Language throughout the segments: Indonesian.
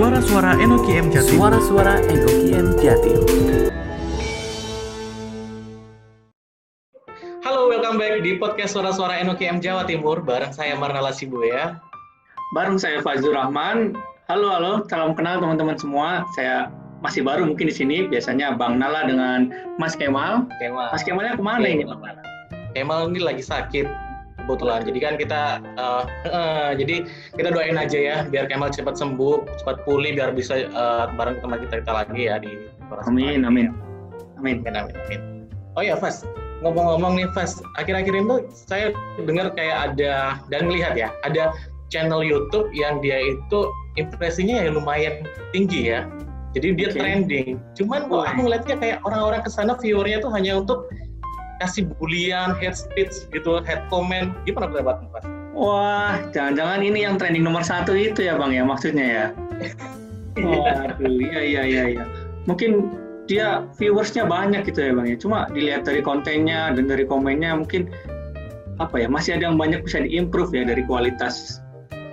Suara-suara Enoki M Jatim. Suara-suara Enoki M Jatim. Halo, welcome back di podcast Suara-suara Enoki M Jawa Timur bareng saya Marnala Sibuya. Bareng saya Fazlur Rahman. Halo, halo, salam kenal teman-teman semua. Saya masih baru mungkin di sini. Biasanya Bang Nala dengan Mas Kemal. Kemal. Mas Kemalnya ke mana ini? Kemal ini lagi sakit kebetulan. Jadi kan kita uh, uh, jadi kita doain aja ya biar Kemal cepat sembuh, cepat pulih biar bisa uh, bareng teman kita kita lagi ya di Amin, amin. Amin, amin, amin. Oh ya, Fas, ngomong-ngomong nih Fas, akhir-akhir ini saya dengar kayak ada dan melihat ya, ada channel YouTube yang dia itu impresinya ya lumayan tinggi ya. Jadi dia okay. trending. Cuman kok aku ngeliatnya kayak orang-orang ke sana viewernya tuh hanya untuk kasih bulian, head speech gitu, head comment. Gimana pendapat Mas? Wah, jangan-jangan ini yang trending nomor satu itu ya Bang ya maksudnya ya? Waduh, iya iya iya iya. Mungkin dia viewersnya banyak gitu ya Bang ya. Cuma dilihat dari kontennya dan dari komennya mungkin apa ya masih ada yang banyak bisa diimprove ya dari kualitas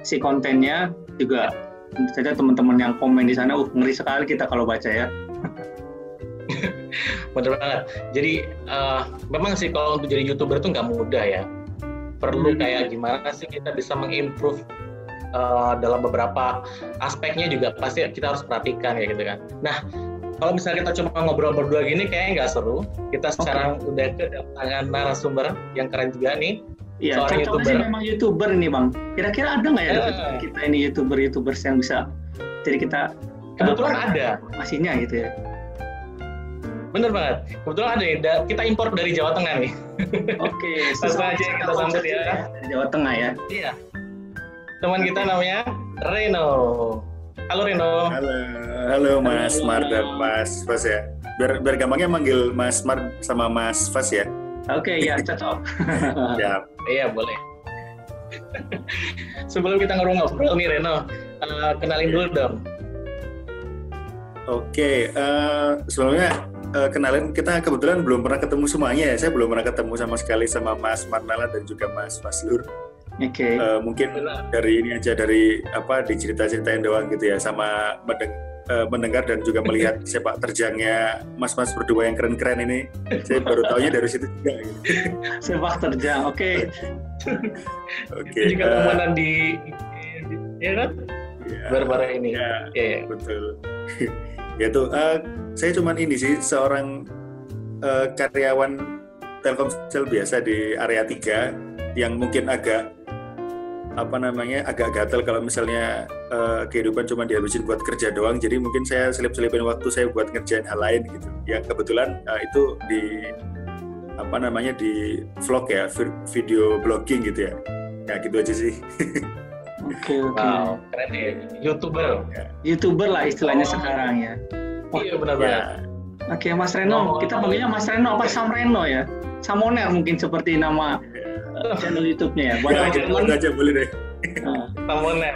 si kontennya juga tentu saja teman-teman yang komen di sana uh ngeri sekali kita kalau baca ya bener banget jadi uh, memang sih kalau untuk jadi youtuber itu nggak mudah ya perlu hmm. kayak gimana sih kita bisa mengimprove uh, dalam beberapa aspeknya juga pasti kita harus perhatikan ya gitu kan nah kalau misalnya kita cuma ngobrol berdua gini kayaknya nggak seru kita sekarang okay. udah kedatangan narasumber yang keren juga nih Iya, seorang youtuber. sih memang youtuber ini bang. Kira-kira ada nggak ya uh, kita ini youtuber youtubers yang bisa jadi kita kebetulan uh, ada masihnya gitu ya. Bener banget. Kebetulan ada ya. Kita impor dari Jawa Tengah nih. Oke. Langsung aja kita sambut ya. Dari Jawa Tengah ya. Iya. Teman kita namanya Reno. Halo Reno. Halo, halo Mas Mar dan Mas Fas ya. Biar, biar gampangnya manggil Mas Mar sama Mas Fas ya. Oke, okay, ya cocok. ya. Iya, boleh. Sebelum kita ngobrol-ngobrol nih Reno, uh, kenalin dulu dong. Oke, okay, uh, eh, sebelumnya uh, kenalin kita kebetulan belum pernah ketemu semuanya ya. Saya belum pernah ketemu sama sekali sama Mas Marnala dan juga Mas Faslur. Oke. Okay. Uh, mungkin Benar. dari ini aja dari apa di cerita-ceritain doang gitu ya sama mendeng uh, mendengar dan juga melihat sepak terjangnya mas-mas berdua yang keren-keren ini. Saya baru tahunya dari situ juga. Gitu. sepak terjang, oke. Okay. oke. Okay. Juga uh, di, ya kan? Ya, Baru-baru ini. Ya, okay. betul. Ya tuh uh, saya cuman ini sih seorang uh, karyawan Telkomsel biasa di area 3 yang mungkin agak apa namanya agak gatel kalau misalnya uh, kehidupan cuma dihabisin buat kerja doang. Jadi mungkin saya selip-selipin waktu saya buat ngerjain hal lain gitu. Yang kebetulan uh, itu di apa namanya di vlog ya video blogging gitu ya. Ya gitu aja sih Oke okay, oke. Okay. Wow, keren ya. Youtuber. Ya. Youtuber lah istilahnya oh. sekarang ya. Oh, iya benar banget. Ya. Oke, okay, Mas Reno. Oh, kita panggilnya Mas Reno apa Sam Reno ya? Samoner mungkin seperti nama ya. channel YouTube-nya ya. Buat ya, teman aja boleh deh. Nah. Samoner.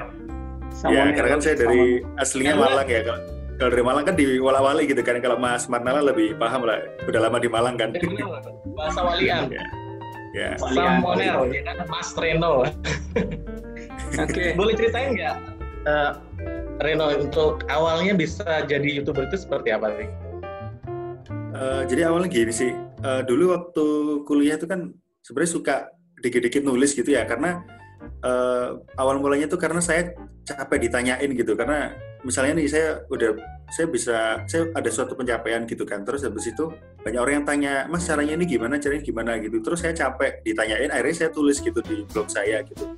Ya, karena kan saya dari aslinya Malang ya. Kalau kalau dari Malang kan di Wala-Wali gitu kan. Kalau Mas Marnala lebih paham lah. Udah lama di Malang kan. Bahasa Walian. ya. Ya. Samoner, ya kan Mas Reno. Oke. Okay. Boleh ceritain nggak, uh, Reno untuk awalnya bisa jadi youtuber itu seperti apa sih? Uh, jadi awalnya gini sih, uh, dulu waktu kuliah itu kan sebenarnya suka dikit-dikit nulis gitu ya, karena uh, awal mulanya itu karena saya capek ditanyain gitu, karena misalnya nih saya udah saya bisa saya ada suatu pencapaian gitu kan terus habis itu banyak orang yang tanya mas caranya ini gimana caranya gimana gitu terus saya capek ditanyain akhirnya saya tulis gitu di blog saya gitu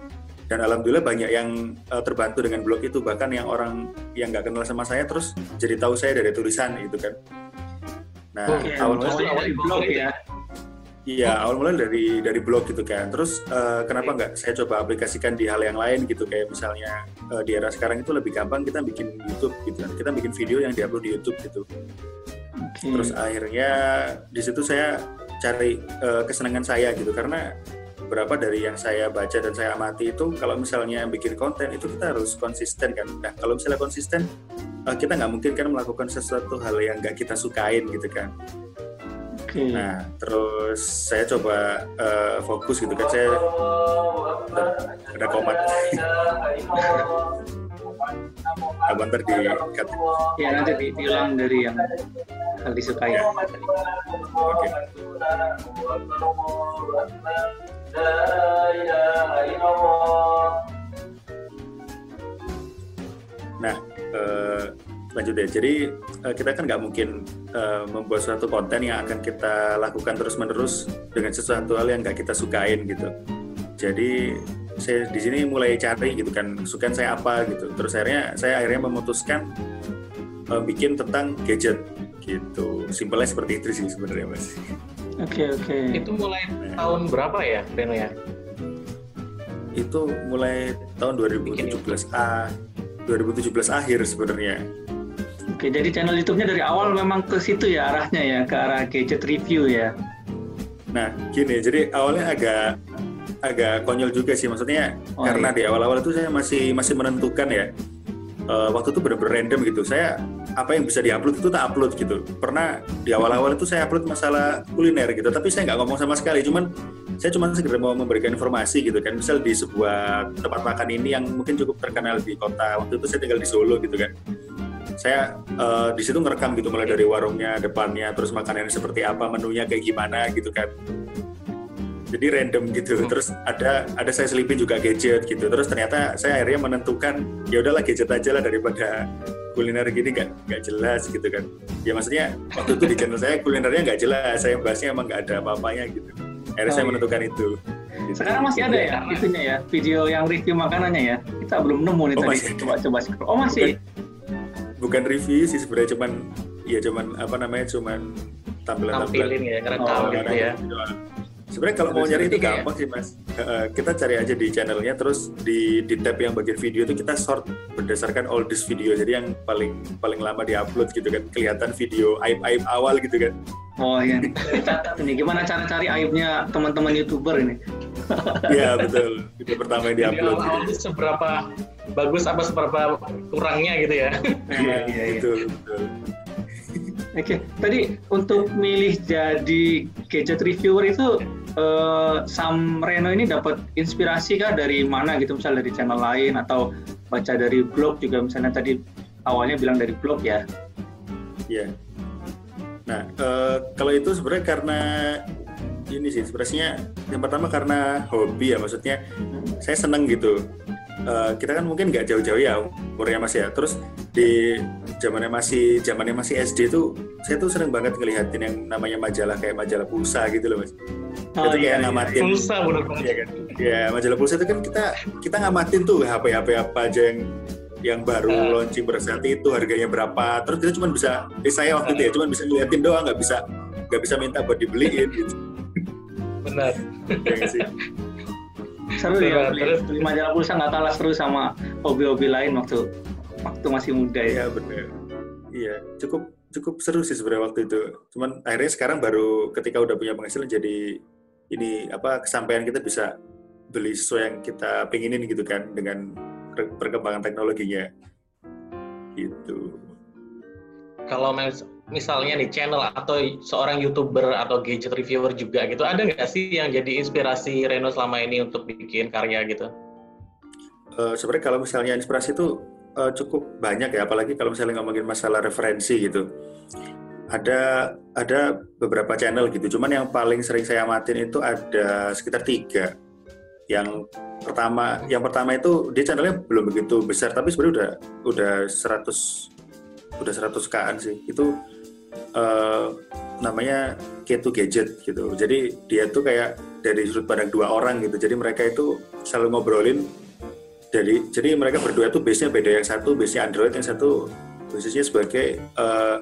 dan alhamdulillah banyak yang uh, terbantu dengan blog itu bahkan yang orang yang nggak kenal sama saya terus jadi tahu saya dari tulisan gitu kan nah oh, awal mulai dari blog ya Iya, awal mulai dari dari blog gitu kan. Terus uh, kenapa nggak saya coba aplikasikan di hal yang lain gitu kayak misalnya uh, di era sekarang itu lebih gampang kita bikin YouTube gitu kan. Kita bikin video yang diupload di YouTube gitu. Okay. Terus akhirnya di situ saya cari uh, kesenangan saya gitu karena beberapa dari yang saya baca dan saya amati itu kalau misalnya bikin konten itu kita harus konsisten kan nah kalau misalnya konsisten uh, kita nggak mungkin kan melakukan sesuatu hal yang nggak kita sukain gitu kan okay. nah terus saya coba uh, fokus gitu kan saya ada, ada komat apa ntar di cut. Ya nanti di, diulang dari yang hal disukai. Nah, eh, lanjut ya. Jadi eh, kita kan nggak mungkin eh, membuat suatu konten yang akan kita lakukan terus-menerus dengan sesuatu hal yang nggak kita sukain gitu. Jadi saya di sini mulai cari gitu kan, sukaan saya apa gitu. Terus akhirnya saya akhirnya memutuskan eh, bikin tentang gadget gitu. Simpelnya seperti itu sih sebenarnya mas. Oke oke. Itu mulai tahun berapa ya, Reno ya? Itu mulai tahun 2017 a 2017 akhir sebenarnya. Oke, jadi channel YouTube-nya dari awal memang ke situ ya arahnya ya, ke arah gadget review ya. Nah, gini, jadi awalnya agak agak konyol juga sih, maksudnya Oh, karena iya. di awal-awal itu saya masih masih menentukan ya. Eh, waktu itu benar-benar random gitu. Saya apa yang bisa diupload itu tak upload gitu. Pernah di awal-awal itu saya upload masalah kuliner gitu, tapi saya nggak ngomong sama sekali. Cuman saya cuma sekedar mau memberikan informasi gitu kan. Misal di sebuah tempat makan ini yang mungkin cukup terkenal di kota. Waktu itu saya tinggal di Solo gitu kan. Saya eh, di situ ngerekam gitu mulai dari warungnya, depannya, terus makanannya seperti apa, menunya kayak gimana gitu kan jadi random gitu Hmm. terus ada ada saya selipin juga gadget gitu terus ternyata saya akhirnya menentukan ya udahlah gadget aja lah daripada kuliner gini nggak nggak jelas gitu kan ya maksudnya waktu itu di channel saya kulinernya nggak jelas saya bahasnya emang nggak ada apa-apanya gitu akhirnya Oh, saya iya. menentukan itu Sekarang masih ada ya Karena- itunya ya, video yang review makanannya ya. Kita belum nemu nih Oh, tadi. masih. Coba coba scroll. Oh masih. bukan review sih sebenarnya cuman ya cuman apa namanya cuman tampilan-tampilan Tampilin ya, ngerekam Oh, gitu ya. Sebenarnya kalau mau nyari itu ya? gampang sih mas. Eh, kita cari aja di channelnya, terus di di tab yang bagian video itu kita sort berdasarkan oldest video. Jadi yang paling paling lama diupload gitu kan, kelihatan video aib aib awal gitu kan. Oh iya. Ini gimana cara cari aibnya teman-teman youtuber ini. Iya betul. Video pertama yang Jadi diupload. awal-awal Gitu. itu seberapa bagus apa seberapa kurangnya gitu ya. Iya iya iya. Betul betul. Oke, tadi untuk milih jadi gadget reviewer itu eh, Sam Reno ini dapat inspirasi kah dari mana gitu, misalnya dari channel lain atau baca dari blog juga misalnya tadi awalnya bilang dari blog ya. Iya. Nah, eh, kalau itu sebenarnya karena ini sih inspirasinya yang pertama karena hobi ya maksudnya saya seneng gitu. Eh, kita kan mungkin nggak jauh-jauh ya umurnya mas ya. Terus di zamannya masih zamannya masih SD tuh saya tuh sering banget ngelihatin yang namanya majalah kayak majalah pulsa gitu loh mas. Oh, itu iya, kayak iya. ngamatin. Pulsa bener banget. Iya kan? Ya majalah pulsa itu kan kita kita ngamatin tuh HP HP apa aja yang yang baru Ah. launching pada saat itu harganya berapa. Terus kita cuma bisa, eh, saya waktu itu ya cuma bisa ngeliatin doang, nggak bisa nggak bisa minta buat dibeliin gitu. Benar. Ya sih? Seru ya, Terus- beli, beli majalah pulsa nggak kalah seru sama hobi-hobi lain waktu waktu masih muda ya. Iya benar. Iya cukup cukup seru sih sebenarnya waktu itu. Cuman akhirnya sekarang baru ketika udah punya penghasilan jadi ini apa kesampaian kita bisa beli sesuai yang kita pengenin gitu kan dengan per- perkembangan teknologinya gitu. Kalau misalnya nih channel atau seorang youtuber atau gadget reviewer juga gitu, ada nggak sih yang jadi inspirasi Reno selama ini untuk bikin karya gitu? Eh, sebenarnya kalau misalnya inspirasi itu eh, cukup banyak ya, apalagi kalau misalnya ngomongin masalah referensi gitu. Ada ada beberapa channel gitu, cuman yang paling sering saya amatin itu ada sekitar tiga. Yang pertama, yang pertama itu dia channelnya belum begitu besar, tapi sebenarnya udah udah 100 udah 100 kaan sih. Itu eh, namanya K2 Gadget gitu. Jadi dia tuh kayak dari sudut pandang dua orang gitu. Jadi mereka itu selalu ngobrolin dari jadi mereka berdua tuh base-nya beda yang satu base-nya Android yang satu khususnya sebagai eh,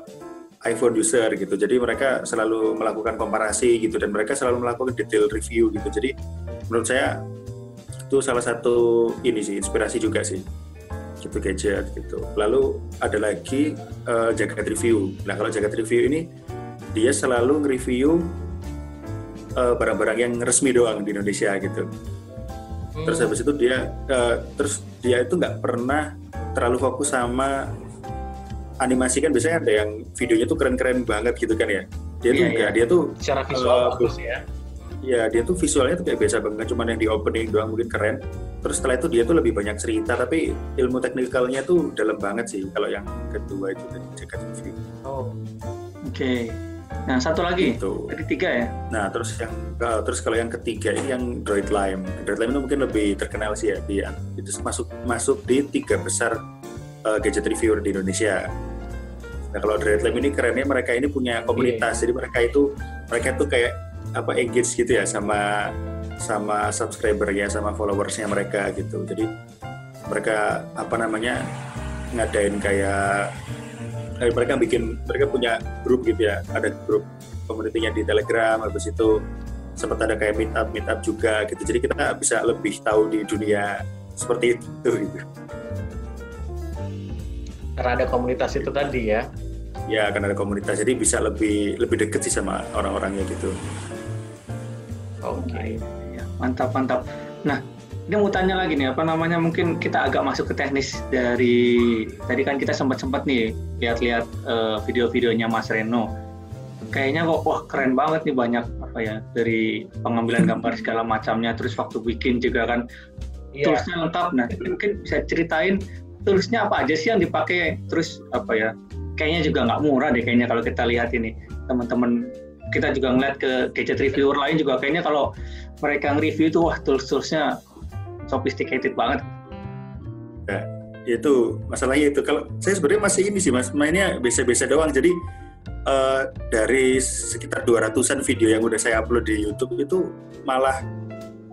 iPhone user gitu jadi mereka selalu melakukan komparasi gitu dan mereka selalu melakukan detail review gitu jadi menurut saya itu salah satu ini sih inspirasi juga sih gitu gadget gitu lalu ada lagi eh, jagat review nah kalau jagat review ini dia selalu nge-review eh, barang-barang yang resmi doang di Indonesia gitu terus Hmm. habis itu dia eh, terus dia itu nggak pernah terlalu fokus sama animasi kan biasanya ada yang videonya tuh keren-keren banget gitu kan ya dia tuh Iya, enggak iya. dia tuh secara visual Eh, bagus ya. Ya dia tuh visualnya tuh kayak biasa banget cuman yang di opening doang mungkin keren terus setelah itu dia tuh lebih banyak cerita tapi ilmu teknikalnya tuh dalam banget sih kalau yang kedua itu dari Jaka TV Oh, Oke. Nah, satu lagi. Gitu. Jadi tiga ya. nah terus yang uh, terus kalau yang ketiga ini yang Droid Lime Droid Lime itu mungkin lebih terkenal sih ya dia itu masuk masuk di tiga besar uh, gadget reviewer di Indonesia nah kalau Droid Lime ini kerennya mereka ini punya komunitas jadi mereka itu mereka tuh kayak apa engage gitu ya sama sama subscribernya sama followersnya mereka gitu. Jadi mereka apa namanya ngadain kayak mereka bikin mereka punya grup gitu ya. Ada grup community-nya di Telegram habis itu sempat ada kayak meet up meet up juga gitu. Jadi kita bisa lebih tahu di dunia seperti itu gitu. Karena ada komunitas itu tadi ya. ya akan ada komunitas. Jadi bisa lebih lebih deket sih sama orang-orangnya gitu Oke. Ya, mantap mantap. Nah, ini mau tanya lagi nih apa namanya mungkin kita agak masuk ke teknis dari tadi kan kita sempat sempat nih lihat-lihat eh, video-videonya Mas Reno. Kayaknya kok wah keren banget nih banyak apa ya dari pengambilan gambar segala macamnya terus waktu bikin juga kan Iya. toolsnya lengkap. Nah, mungkin bisa ceritain toolsnya apa aja sih yang dipakai terus apa ya? Kayaknya juga nggak murah deh kayaknya kalau kita lihat ini teman-teman kita juga ngeliat ke gadget reviewer lain juga kayaknya kalau mereka nge-review itu wah tools-toolsnya sophisticated banget. itu masalahnya itu kalau saya sebenarnya masih ini sih mas mainnya biasa-biasa doang jadi eh, dari sekitar 200-an video yang udah saya upload di YouTube itu malah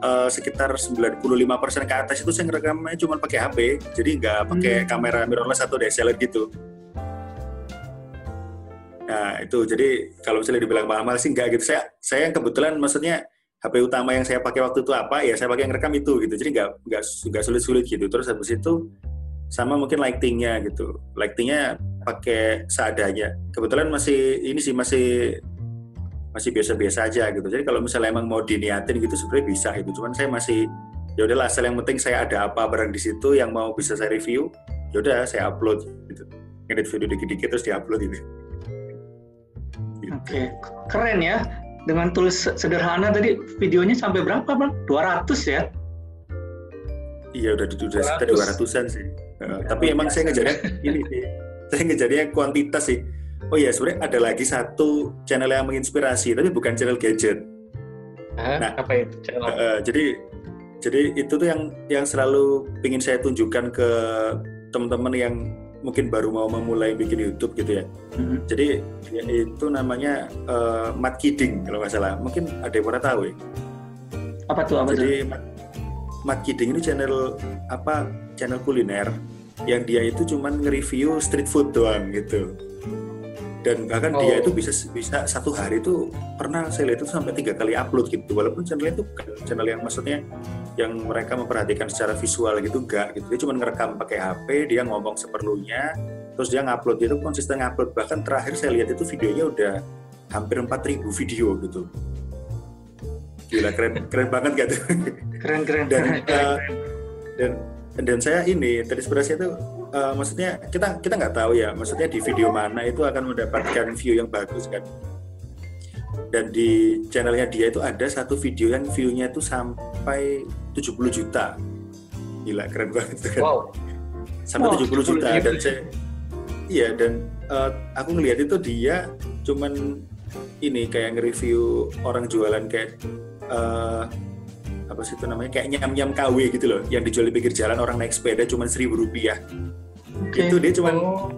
eh, sekitar 95% ke atas itu saya ngerekamnya cuma pakai HP jadi nggak pakai Hmm. kamera mirrorless atau DSLR gitu nah itu. Jadi kalau misalnya dibilang mahal sih nggak gitu. Saya saya yang kebetulan maksudnya HP utama yang saya pakai waktu itu apa ya saya pakai yang rekam itu gitu. Jadi nggak nggak nggak sulit-sulit gitu. Terus habis itu sama mungkin lightingnya gitu. Lightingnya pakai seadanya. Kebetulan masih ini sih masih masih biasa-biasa aja gitu. Jadi kalau misalnya emang mau diniatin gitu sebenarnya bisa itu cuman saya masih ya udahlah asal yang penting saya ada apa barang di situ yang mau bisa saya review ya udah saya upload gitu. Ngedit video dikit-dikit terus diupload gitu Gitu. Oke, keren ya. Dengan tools sederhana tadi videonya sampai berapa bang? 200 ya? Iya udah udah sekitar 200. 200-an sih. Uh, tapi emang saya ngejarnya ini sih. Saya ngejarnya kuantitas sih. Oh iya, sebenarnya ada lagi satu channel yang menginspirasi, tapi bukan channel gadget. Hah? Nah. apa itu? Channel? Uh, jadi jadi itu tuh yang yang selalu ingin saya tunjukkan ke teman-teman yang mungkin baru mau memulai bikin YouTube gitu ya. Mhm. Jadi ya, itu namanya uh, Matt Kidding kalau nggak salah. Mungkin ada yang pernah tahu ya. Apa tuh? Apa tuh? Jadi Mat, Mat Kidding ini channel apa? Channel kuliner yang dia itu cuman nge-review street food doang gitu. Dan bahkan dia Oh. itu bisa bisa satu hari itu pernah saya lihat itu sampai tiga kali upload gitu. Walaupun channel itu bukan channel yang maksudnya yang mereka memperhatikan secara visual gitu enggak gitu. Dia cuma ngerekam pakai HP, dia ngomong seperlunya, terus dia ngupload dia itu konsisten ngupload. Bahkan terakhir saya lihat itu videonya udah hampir 4000 video gitu. Gila keren keren banget gak tuh? Keren keren dan keren. keren, uh, keren. dan dan saya ini terinspirasi itu uh, maksudnya kita kita nggak tahu ya maksudnya di video mana itu akan mendapatkan view yang bagus kan. Dan di channelnya dia itu ada satu video yang view-nya itu sampai 70 juta. Gila keren banget kan. Wow. sampai Wow, 70 juta. 70 dan saya iya dan uh, aku ngelihat itu dia cuman ini kayak nge-review orang jualan kayak uh, apa sih itu namanya kayak nyam-nyam KW gitu loh yang dijual di pinggir jalan orang naik sepeda cuman seribu rupiah. Oke. itu dia cuman Oh,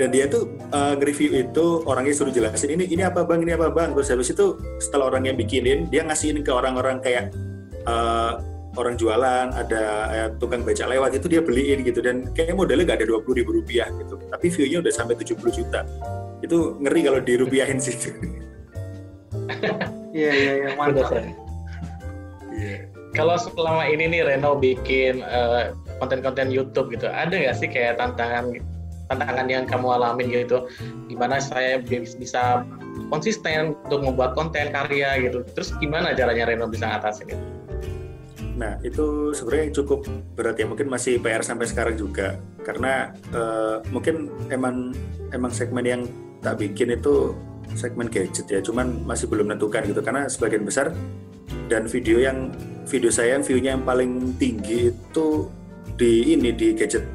dan dia tuh uh, nge-review itu orangnya suruh jelasin ini ini apa bang? Ini apa bang? Terus habis itu setelah orang yang bikinin dia ngasihin ke orang-orang kayak uh, orang jualan ada eh, tukang becak lewat itu dia beliin gitu. Dan kayaknya modalnya nggak ada dua puluh ribu rupiah gitu tapi view-nya udah sampai 70 juta. Itu ngeri kalau dirupiahin sih Iya iya iya. Mantap. Iya. Kalau selama ini nih Reno bikin eh, konten-konten YouTube gitu, ada nggak sih kayak tantangan tantangan yang kamu alamin gitu, gimana saya bi- bisa konsisten untuk membuat konten karya gitu. Terus gimana caranya Reno bisa ngatasin itu? Nah, itu sebenarnya cukup berat ya. Mungkin masih PR sampai sekarang juga. Karena eh, mungkin emang emang segmen yang tak bikin itu segmen gadget ya. Cuman masih belum menentukan gitu. Karena sebagian besar dan video yang video saya yang view-nya yang paling tinggi itu di ini di gadget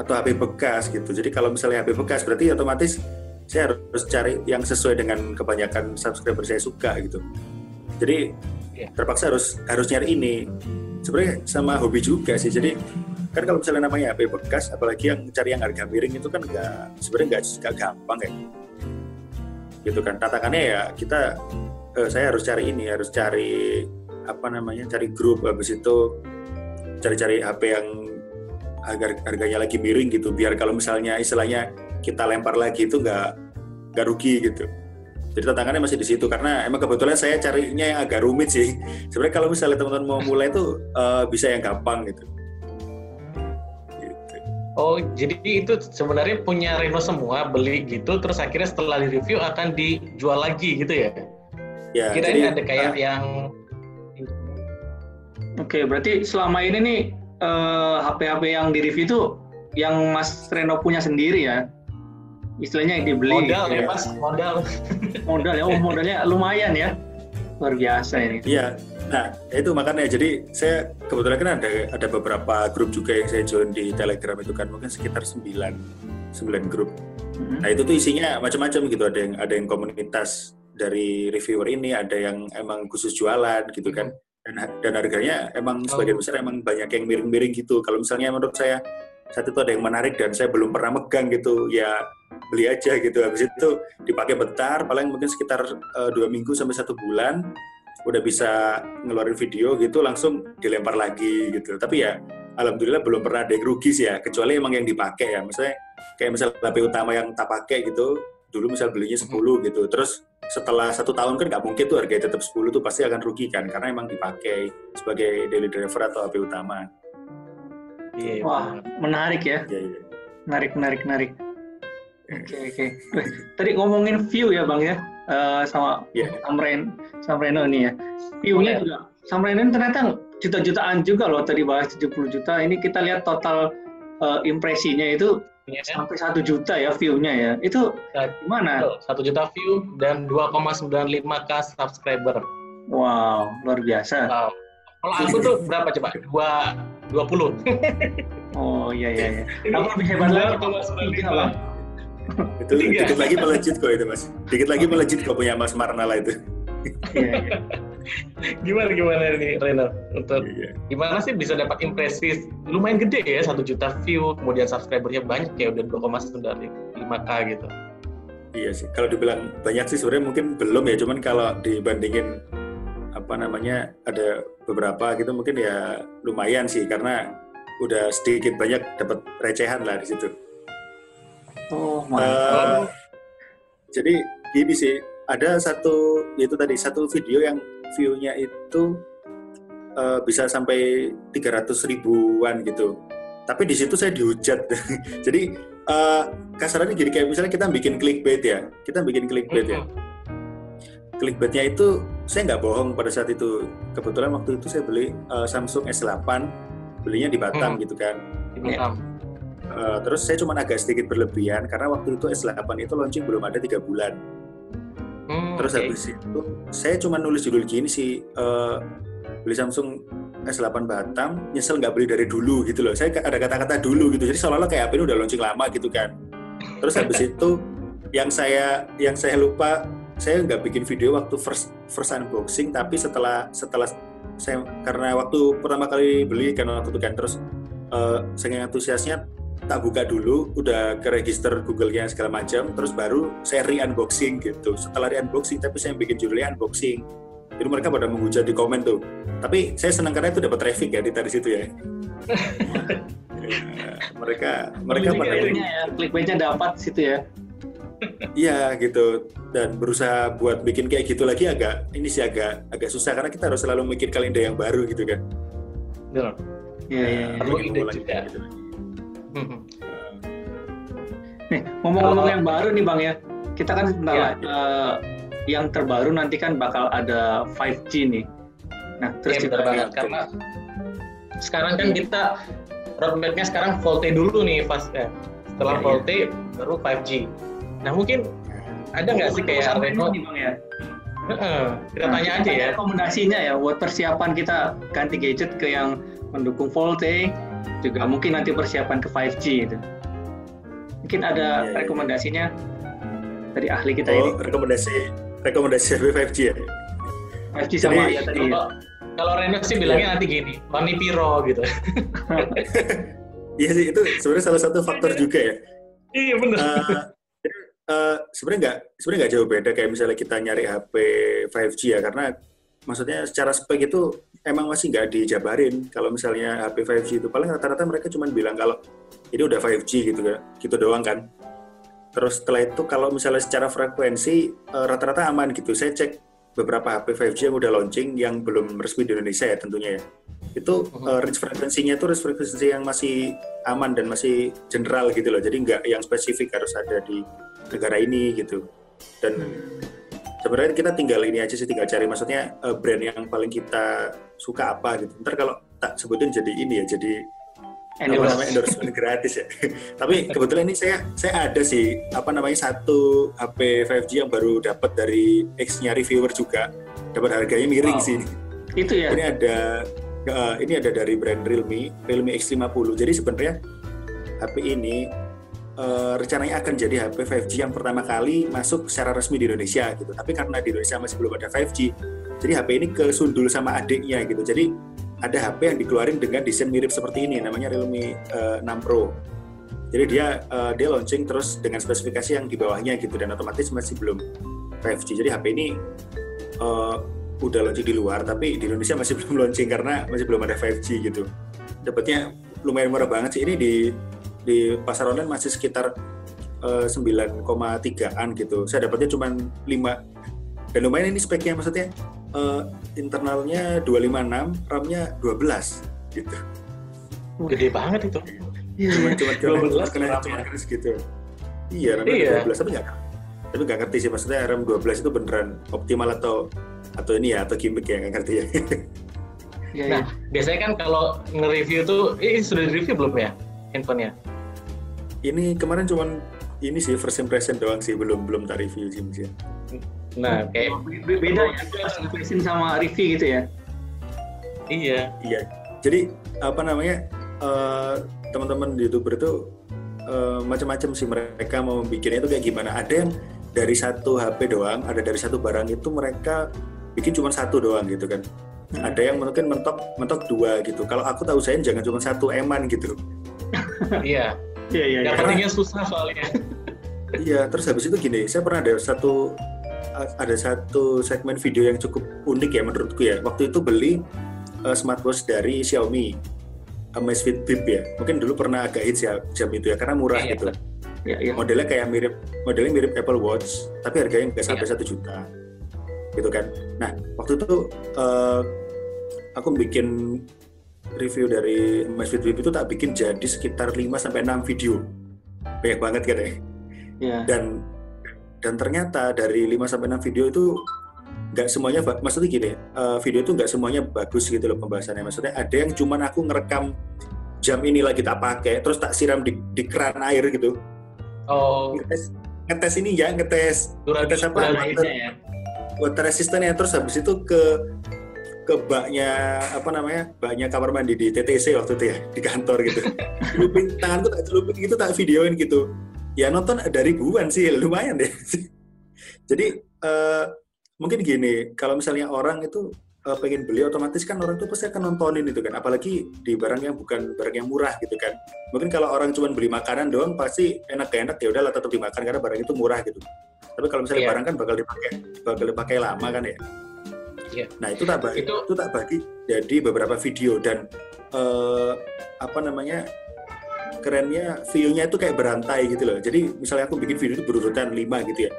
atau HP bekas gitu. Jadi kalau misalnya HP bekas berarti otomatis saya harus cari yang sesuai dengan kebanyakan subscriber saya suka gitu. Jadi Iya. terpaksa harus harus nyari ini. Sebenarnya sama hobi juga sih. Jadi kan kalau misalnya namanya HP bekas, apalagi yang cari yang harga miring itu kan nggak sebenarnya nggak nggak gampang ya. Gitu kan. Tantangannya ya kita eh, saya harus cari ini, harus cari apa namanya, cari grup. Habis itu cari-cari HP yang harga harganya lagi miring gitu. Biar kalau misalnya istilahnya kita lempar lagi itu nggak nggak rugi gitu. Jadi tantangannya masih di situ. Karena emang kebetulan saya carinya yang agak rumit sih. Sebenarnya kalau misalnya teman-teman mau mulai itu eh, bisa yang gampang gitu. Gitu. Oh, jadi itu sebenarnya punya Reno semua, beli gitu, terus akhirnya setelah di review akan dijual lagi gitu ya? Ya Kirain jadi, ada kayak eh, yang Oke, berarti selama ini nih eh, HP-HP yang di review itu yang Mas Reno punya sendiri ya? Istilahnya yang dibeli. modal gitu ya mas, modal. Modal ya, oh modalnya lumayan ya. Luar biasa ini. Iya, nah itu makanya jadi saya kebetulan kan ada ada beberapa grup juga yang saya join di Telegram itu kan mungkin sekitar 9 9 grup. Mhm. Nah itu tuh isinya macam-macam gitu ada yang ada yang komunitas dari reviewer ini, ada yang emang khusus jualan gitu kan. Dan dan harganya emang sebagian besar emang banyak yang miring-miring gitu. Kalau misalnya menurut saya saat itu ada yang menarik dan saya belum pernah megang gitu, ya beli aja gitu. Habis itu dipakai bentar, paling mungkin sekitar eh, dua minggu sampai satu bulan udah bisa ngeluarin video gitu langsung dilempar lagi gitu. Tapi ya alhamdulillah belum pernah ada yang rugi sih ya, kecuali emang yang dipakai ya. Misalnya kayak misal HP utama yang tak pakai gitu, dulu misal belinya 10 gitu, terus setelah satu tahun kan nggak mungkin tuh harganya tetap 10 tuh pasti akan rugi kan, karena emang dipakai sebagai daily driver atau HP utama. Iya, Wah, menarik ya. Ya, ya. Menarik, menarik, menarik. Oke, oke. Eh, Tadi ngomongin view ya, Bang ya. Eh, sama Iya. Sam Ren, Sam Reno ini ya. View-nya Iya. juga Sam Reno ini ternyata juta-jutaan juga loh tadi bahas 70 juta. Ini kita lihat total eh, impresinya itu Iya, sampai satu juta ya view-nya ya. Itu Nah, gimana? betul. Satu juta view dan 2,95 k subscriber. Wow, luar biasa. Wow. Kalau aku tuh berapa coba? Dua, 20. Oh iya iya iya. Apa lebih hebat lagi? 2,95. Bang? Itu dikit lagi melejit kok itu mas. Dikit lagi melejit kok punya Mas Marnala itu. Iya, iya. Gimana gimana nih Reno? Untuk Iya. gimana sih bisa dapat impresi lumayan gede ya satu juta view kemudian subscribernya banyak ya udah 2,95 k gitu Iya sih. Kalau dibilang banyak sih sebenarnya mungkin belum ya. Cuman kalau dibandingin apa namanya ada beberapa gitu mungkin ya lumayan sih karena udah sedikit banyak dapat recehan lah di situ. Oh, Eh, mantap. jadi gini sih, ada satu itu tadi satu video yang view-nya itu eh, bisa sampai 300 ribuan gitu. Tapi di situ saya dihujat. jadi eh, kasarannya gini kayak misalnya kita bikin clickbait ya, kita bikin clickbait ya. Clickbaitnya itu saya nggak bohong pada saat itu. Kebetulan waktu itu saya beli eh, Samsung S8, belinya di Batam Hmm. gitu kan. di Batam. Eh, terus saya cuma agak sedikit berlebihan karena waktu itu S8 itu launching belum ada tiga bulan. Hmm, Terus oke. habis itu saya cuma nulis judul gini sih eh, beli Samsung S8 Batam nyesel nggak beli dari dulu gitu loh. Saya ada kata-kata dulu gitu. Jadi seolah-olah kayak HP ini udah launching lama gitu kan. Terus habis itu yang saya yang saya lupa saya nggak bikin video waktu first first unboxing tapi setelah setelah saya karena waktu pertama kali beli kan waktu itu kan terus eh saking antusiasnya tak buka dulu udah ke register Google-nya segala macam terus baru saya re-unboxing gitu setelah re-unboxing tapi saya bikin judulnya unboxing jadi mereka pada menghujat di komen tuh tapi saya senang karena itu dapat traffic ya di dari situ ya Ya, mereka mereka Ini pada Clickbaitnya ya, clickbaitnya dapat situ ya. Iya gitu dan berusaha buat bikin kayak gitu lagi agak ini sih agak agak susah karena kita harus selalu mikir kalender yang baru gitu kan. Betul. Iya, iya. iya. Perlu Bikin ide juga. gitu. Hmm. Nih, ngomong-ngomong Kalau- yang baru nih Bang ya. Kita kan sebentar Iya. lagi, eh, yang terbaru nanti kan bakal ada 5G nih. Nah, terus Iya juga benar banget karena sekarang kan kita roadmapnya sekarang VoLTE dulu nih pas eh, setelah Iya, iya. VoLTE baru 5G. Nah mungkin ada nggak sih kayak Reno nih, Bang ya. Heeh, kita Nah, tanya kita aja ya. Rekomendasinya ya buat persiapan kita ganti gadget ke yang mendukung VoLTE, juga mungkin nanti persiapan ke 5G itu. Mungkin ada Iya, iya. rekomendasinya dari ahli kita Oh, ini. rekomendasi rekomendasi HP 5G ya. 5G sama Jadi, ya tadi. ya. Kalau kalau Reno sih bilangnya nanti gini, Warni Piro gitu. Iya sih itu sebenarnya salah satu faktor juga ya. iya bener. Eh, eh, sebenarnya nggak sebenarnya nggak jauh beda kayak misalnya kita nyari HP 5G ya karena maksudnya secara spek itu emang masih nggak dijabarin. Kalau misalnya HP 5G itu paling rata-rata mereka cuma bilang kalau ini udah 5G gitu kan gitu doang kan. Terus setelah itu kalau misalnya secara frekuensi eh, rata-rata aman gitu. Saya cek beberapa HP 5G yang udah launching yang belum resmi di Indonesia ya tentunya ya. Itu eh, range frekuensinya itu range frekuensi yang masih aman dan masih general gitu loh. Jadi nggak yang spesifik harus ada di negara ini gitu. Dan sebenarnya kita tinggal ini aja sih tinggal cari maksudnya eh, brand yang paling kita suka apa gitu. Ntar kalau tak sebutin jadi ini ya jadi apa namanya endorsement gratis ya. Tapi kebetulan ini saya saya ada sih apa namanya satu HP 5G yang baru dapat dari ex-nya reviewer juga. Dapat harganya miring Wow. sih. Itu ya. ini ada eh, ini ada dari brand Realme Realme X50 jadi sebenarnya HP ini eh, rencananya akan jadi HP 5G yang pertama kali masuk secara resmi di Indonesia gitu. Tapi karena di Indonesia masih belum ada 5G jadi HP ini kesundul sama adiknya gitu. Jadi ada HP yang dikeluarin dengan desain mirip seperti ini namanya Realme eh, 6 Pro. Jadi dia eh, dia launching terus dengan spesifikasi yang di bawahnya gitu dan otomatis masih belum 5G jadi HP ini eh, udah launching di luar tapi di Indonesia masih belum launching karena masih belum ada 5G gitu. Dapatnya lumayan murah banget sih. Ini di di pasar online masih sekitar eh, 9,3an gitu saya dapatnya cuma 5 dan lumayan ini speknya maksudnya eh, internalnya 256 RAM-nya 12 gitu Gede banget itu. cuma cuma cuma 12 kena RAM-nya. cuma kena segitu iya RAM Iya. 12 tapi nggak tapi nggak ngerti sih maksudnya RAM 12 itu beneran optimal atau atau ini ya atau gimmick ya nggak ngerti ya Iya, Nah, iya. biasanya kan kalau nge-review tuh, ini sudah di-review belum ya handphonenya? Ini kemarin cuman ini sih first impression doang sih belum belum tak review sih mungkin Nah, kayak Be- Beda ya, first impression sama review gitu ya. iya. iya. Jadi apa namanya eh, teman-teman youtuber itu eh, macam-macam sih mereka mau bikinnya itu kayak gimana. Ada yang dari satu HP doang ada dari satu barang itu mereka bikin cuma satu doang gitu kan. Ada yang mungkin mentok mentok dua gitu. Kalau aku tahu saya jangan cuma satu eman gitu. Iya. Iya, iya, iya. Dapetinnya susah soalnya. Iya, terus habis itu gini, saya pernah ada satu ada satu segmen video yang cukup unik ya menurutku ya. Waktu itu beli uh, smartwatch dari Xiaomi, Amazfit Bip ya. Mungkin dulu pernah agak hits ya jam itu ya karena murah Iya, gitu. Iya, iya. Modelnya kayak mirip modelnya mirip Apple Watch, tapi harganya nggak sampai Iya. satu juta, gitu kan. Nah, waktu itu uh, aku bikin review dari Amazfit Bip itu tak bikin jadi sekitar 5 sampai 6 video. Banyak banget kan ya Iya. dan dan ternyata dari 5 sampai 6 video itu nggak semuanya maksudnya gini eh, video itu nggak semuanya bagus gitu loh pembahasannya maksudnya ada yang cuman aku ngerekam jam ini lagi tak pakai terus tak siram di, di keran air gitu Oh, ngetes ngetes ini ya ngetes durasi ngetes apa Akhirnya ya. water resistant ya terus habis itu ke ke baknya apa namanya baknya kamar mandi di TTC waktu itu ya di kantor gitu. Celupin tanganku tak celupin gitu tak videoin gitu. Ya nonton ada ribuan sih lumayan deh. Jadi eh, mungkin gini kalau misalnya orang itu eh, pengen beli otomatis kan orang itu pasti akan nontonin itu kan. Apalagi di barang yang bukan barang yang murah gitu kan. Mungkin kalau orang cuma beli makanan doang pasti enak enak ya udahlah tetap dimakan karena barang itu murah gitu. Tapi kalau misalnya Iya. barang kan bakal dipakai bakal dipakai lama kan ya Iya. nah itu tak bagi itu, Itu- tak bagi jadi beberapa video dan eh, apa namanya kerennya view-nya itu kayak berantai gitu loh jadi misalnya aku bikin video itu berurutan 5 gitu ya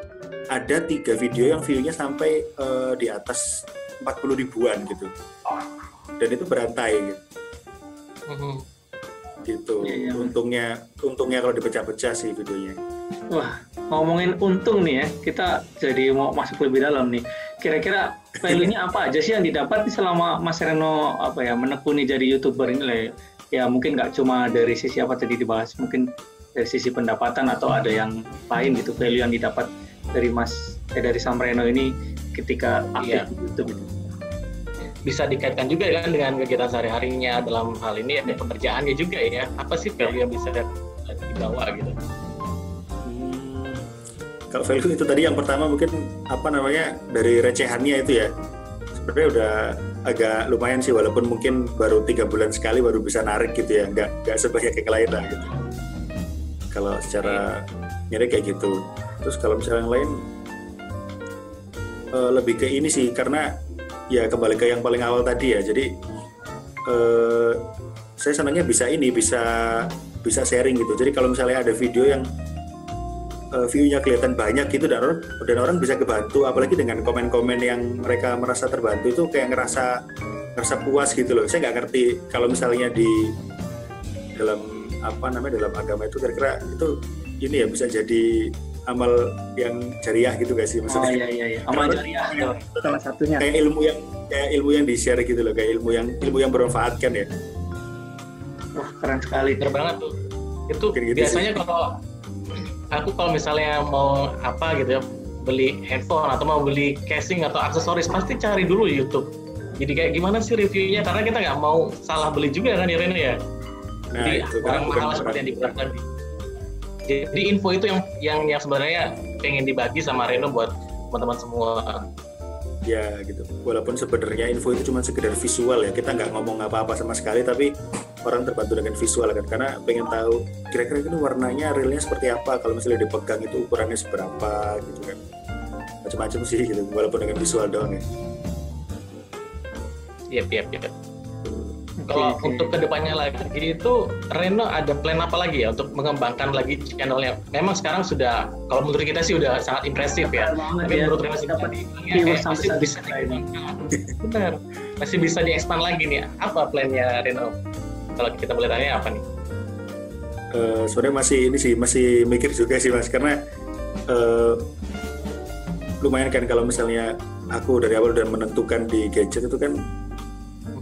ada tiga video yang view-nya sampai eh, di atas 40 ribuan gitu dan itu berantai gitu Mhm. gitu Iya, iya. untungnya untungnya kalau dipecah-pecah sih videonya Wah, ngomongin untung nih ya, kita jadi mau masuk lebih dalam nih. Kira-kira value-nya apa aja sih yang didapat selama Mas Reno apa ya menekuni jadi youtuber ini lah ya? Ya mungkin nggak cuma dari sisi apa tadi dibahas, mungkin dari sisi pendapatan atau ada yang lain gitu value yang didapat dari Mas eh, dari Sam Reno ini ketika aktif Iya. di YouTube itu. bisa dikaitkan juga kan dengan kegiatan sehari-harinya dalam hal ini ada pekerjaannya juga ya apa sih value yang bisa dibawa gitu kalau value itu tadi yang pertama mungkin apa namanya dari recehannya itu ya. Sebenarnya udah agak lumayan sih walaupun mungkin baru tiga bulan sekali baru bisa narik gitu ya. Nggak nggak sebanyak yang lain lah gitu. Kalau secara nyari kayak gitu. Terus kalau misalnya yang lain eh, lebih ke ini sih karena ya kembali ke yang paling awal tadi ya. Jadi eh, saya senangnya bisa ini bisa bisa sharing gitu. Jadi kalau misalnya ada video yang uh, view-nya kelihatan banyak gitu dan orang dan orang bisa kebantu apalagi dengan komen-komen yang mereka merasa terbantu itu kayak ngerasa ngerasa puas gitu loh. Saya nggak ngerti kalau misalnya di dalam apa namanya dalam agama itu kira-kira itu ini ya bisa jadi amal yang jariah gitu gak sih Oh maksudnya iya iya iya. Amal jariah ya, salah satunya. kayak ilmu yang kayak ilmu yang di share gitu loh kayak ilmu yang ilmu yang bermanfaat kan ya. Wah keren sekali. bener banget tuh. Itu gitu biasanya kalau aku kalau misalnya mau apa gitu ya beli handphone atau mau beli casing atau aksesoris pasti cari dulu YouTube. Jadi kayak gimana sih reviewnya? Karena kita nggak mau salah beli juga kan ya Reno ya? Nah jadi itu bukan mahal seperti yang dibilang tadi. Jadi info itu yang yang yang sebenarnya pengen dibagi sama Reno buat teman-teman semua. Ya gitu. Walaupun sebenarnya info itu cuma sekedar visual ya kita nggak ngomong apa-apa sama sekali tapi orang terbantu dengan visual kan karena pengen tahu kira-kira ini warnanya realnya seperti apa kalau misalnya dipegang itu ukurannya seberapa gitu kan macam-macam sih gitu walaupun dengan visual doang ya Iya, iya, iya. Kalau oke. untuk ke depannya lagi itu Reno ada plan apa lagi ya untuk mengembangkan lagi channelnya? Memang sekarang sudah, kalau menurut kita sih udah sangat impresif ya. Tapi ya. menurut Reno sih Dapat sampai masih bisa dikembangkan. Benar, masih bisa diekspand lagi nih. Apa plannya Reno? Kalau kita boleh tanya apa nih? Eh, sebenarnya masih ini sih masih mikir juga sih mas karena eh, lumayan kan kalau misalnya aku dari awal udah menentukan di gadget itu kan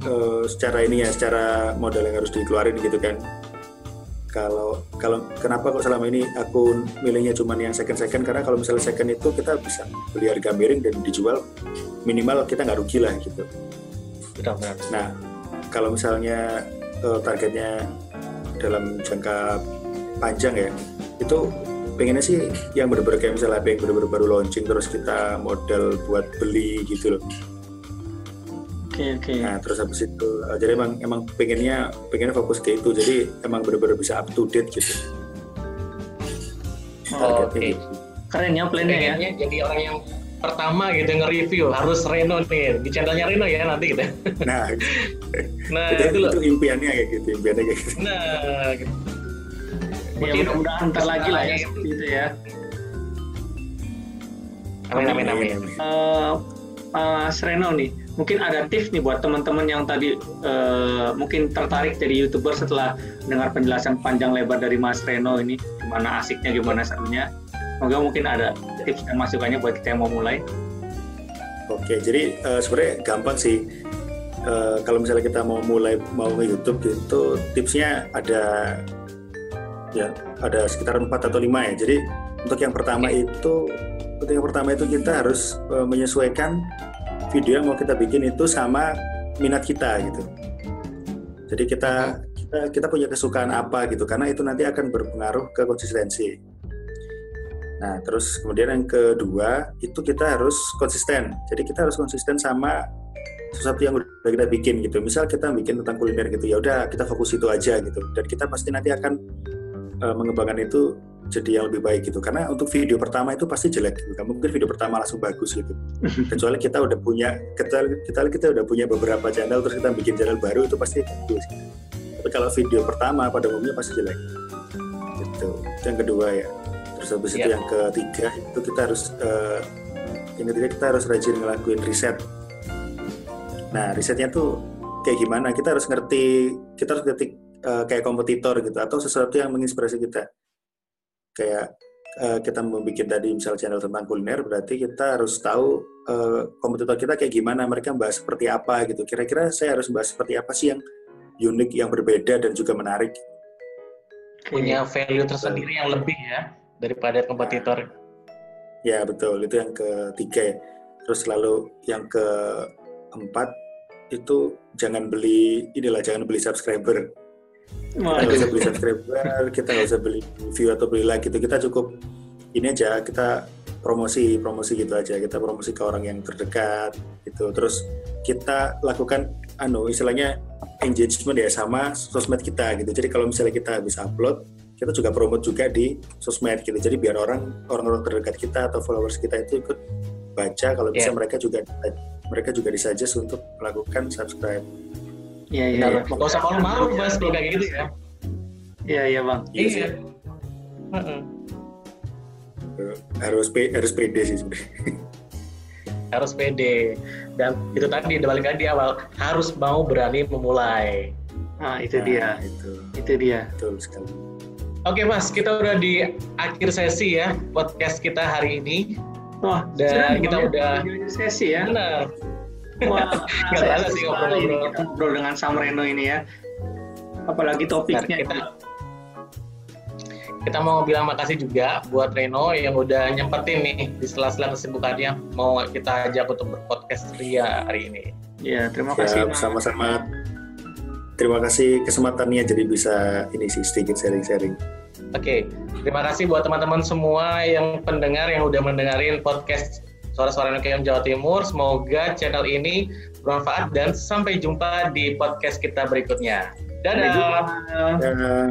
eh, secara ini ya secara modal yang harus dikeluarin gitu kan kalau kalau kenapa kok selama ini aku milihnya cuman yang second second karena kalau misalnya second itu kita bisa beli harga miring dan dijual minimal kita nggak rugi lah gitu Benar-benar. Nah, kalau misalnya eh, targetnya dalam jangka panjang ya, itu pengennya sih yang bener-bener kayak misalnya HP yang bener-bener baru launching terus kita modal buat beli gitu loh. Oke oke. Nah, terus habis itu eh, jadi emang emang pengennya pengennya fokus ke itu. Jadi emang bener-bener bisa up to date gitu. Oh, Targetnya Oke. gitu. keren ya plannya ya. Pengennya jadi orang yang pertama gitu nge-review harus Reno nih di channelnya Reno ya nanti gitu. Nah, Nah itu, itu itu impiannya kayak gitu, impiannya kayak gitu. Nah, gitu. Ya mudah-mudahan ntar lagi lah ya seperti itu ya. amin amin amin. Eh, Mas Reno nih, mungkin ada tips nih buat teman-teman yang tadi eh, mungkin tertarik jadi youtuber setelah dengar penjelasan panjang lebar dari Mas Reno ini, gimana asiknya, gimana serunya. Semoga mungkin ada tips dan masukannya buat kita yang mau mulai. Oke, jadi eh, sebenarnya gampang sih. Eh, kalau misalnya kita mau mulai mau nge YouTube gitu, tipsnya ada ya ada sekitar 4 atau 5 ya. Jadi untuk yang pertama itu untuk yang pertama itu kita harus eh, menyesuaikan video yang mau kita bikin itu sama minat kita gitu. Jadi kita kita kita punya kesukaan apa gitu karena itu nanti akan berpengaruh ke konsistensi. Nah, terus kemudian yang kedua itu kita harus konsisten. Jadi kita harus konsisten sama sesuatu yang udah kita bikin gitu. Misal kita bikin tentang kuliner gitu, ya udah kita fokus itu aja gitu. Dan kita pasti nanti akan uh, mengembangkan itu jadi yang lebih baik gitu. Karena untuk video pertama itu pasti jelek gitu. Gak mungkin video pertama langsung bagus gitu. Kecuali kita udah punya kita kita kita udah punya beberapa channel terus kita bikin channel baru itu pasti bagus. Gitu. Tapi kalau video pertama pada umumnya pasti jelek. Gitu. Itu yang kedua ya terus habis itu Iya. yang ketiga itu kita harus eh, yang ketiga kita harus rajin ngelakuin riset. Nah risetnya tuh kayak gimana? Kita harus ngerti kita harus ngerti eh, kayak kompetitor gitu atau sesuatu yang menginspirasi kita. Kayak eh, kita membuat tadi misal channel tentang kuliner berarti kita harus tahu eh, kompetitor kita kayak gimana mereka bahas seperti apa gitu. Kira-kira saya harus bahas seperti apa sih yang unik yang berbeda dan juga menarik? Punya value tersendiri yang lebih ya daripada kompetitor. Ya betul itu yang ketiga ya. Terus lalu yang keempat itu jangan beli inilah jangan beli subscriber. Kita nggak usah beli subscriber, kita nggak usah beli view atau beli like gitu. Kita cukup ini aja kita promosi promosi gitu aja kita promosi ke orang yang terdekat gitu terus kita lakukan anu istilahnya engagement ya sama sosmed kita gitu jadi kalau misalnya kita bisa upload kita juga promote juga di sosmed gitu. Jadi biar orang orang-orang terdekat kita atau followers kita itu ikut baca kalau bisa yeah. mereka juga mereka juga disuggest untuk melakukan subscribe. Iya iya ya. nggak usah malu-malu mas kalau kayak gitu ya. Iya iya bang. Iya, iya. Uh -uh harus harus pede sih sebenarnya. Harus pede. Dan itu tadi balik lagi di awal. Harus mau berani memulai. Nah itu nah, dia. itu. Itu dia. Betul sekali oke mas kita udah di akhir sesi ya podcast kita hari ini. Wah dan kita ya, udah sesi ya. Benar. Wah nggak sih ngobrol-ngobrol ngobrol dengan Samreno ini ya. Apalagi topiknya. kita kita mau bilang makasih juga buat Reno yang udah nyempetin nih di sela-sela kesibukannya. Mau kita ajak untuk berpodcast Ria hari ini. Ya, terima kasih. Sama-sama. Terima kasih kesempatannya jadi bisa ini sih sedikit sharing-sharing. Oke, okay. terima kasih buat teman-teman semua yang pendengar yang udah mendengarin podcast Suara-suara Nokian Jawa Timur. Semoga channel ini bermanfaat dan sampai jumpa di podcast kita berikutnya. Dadah. Dadah. Dadah.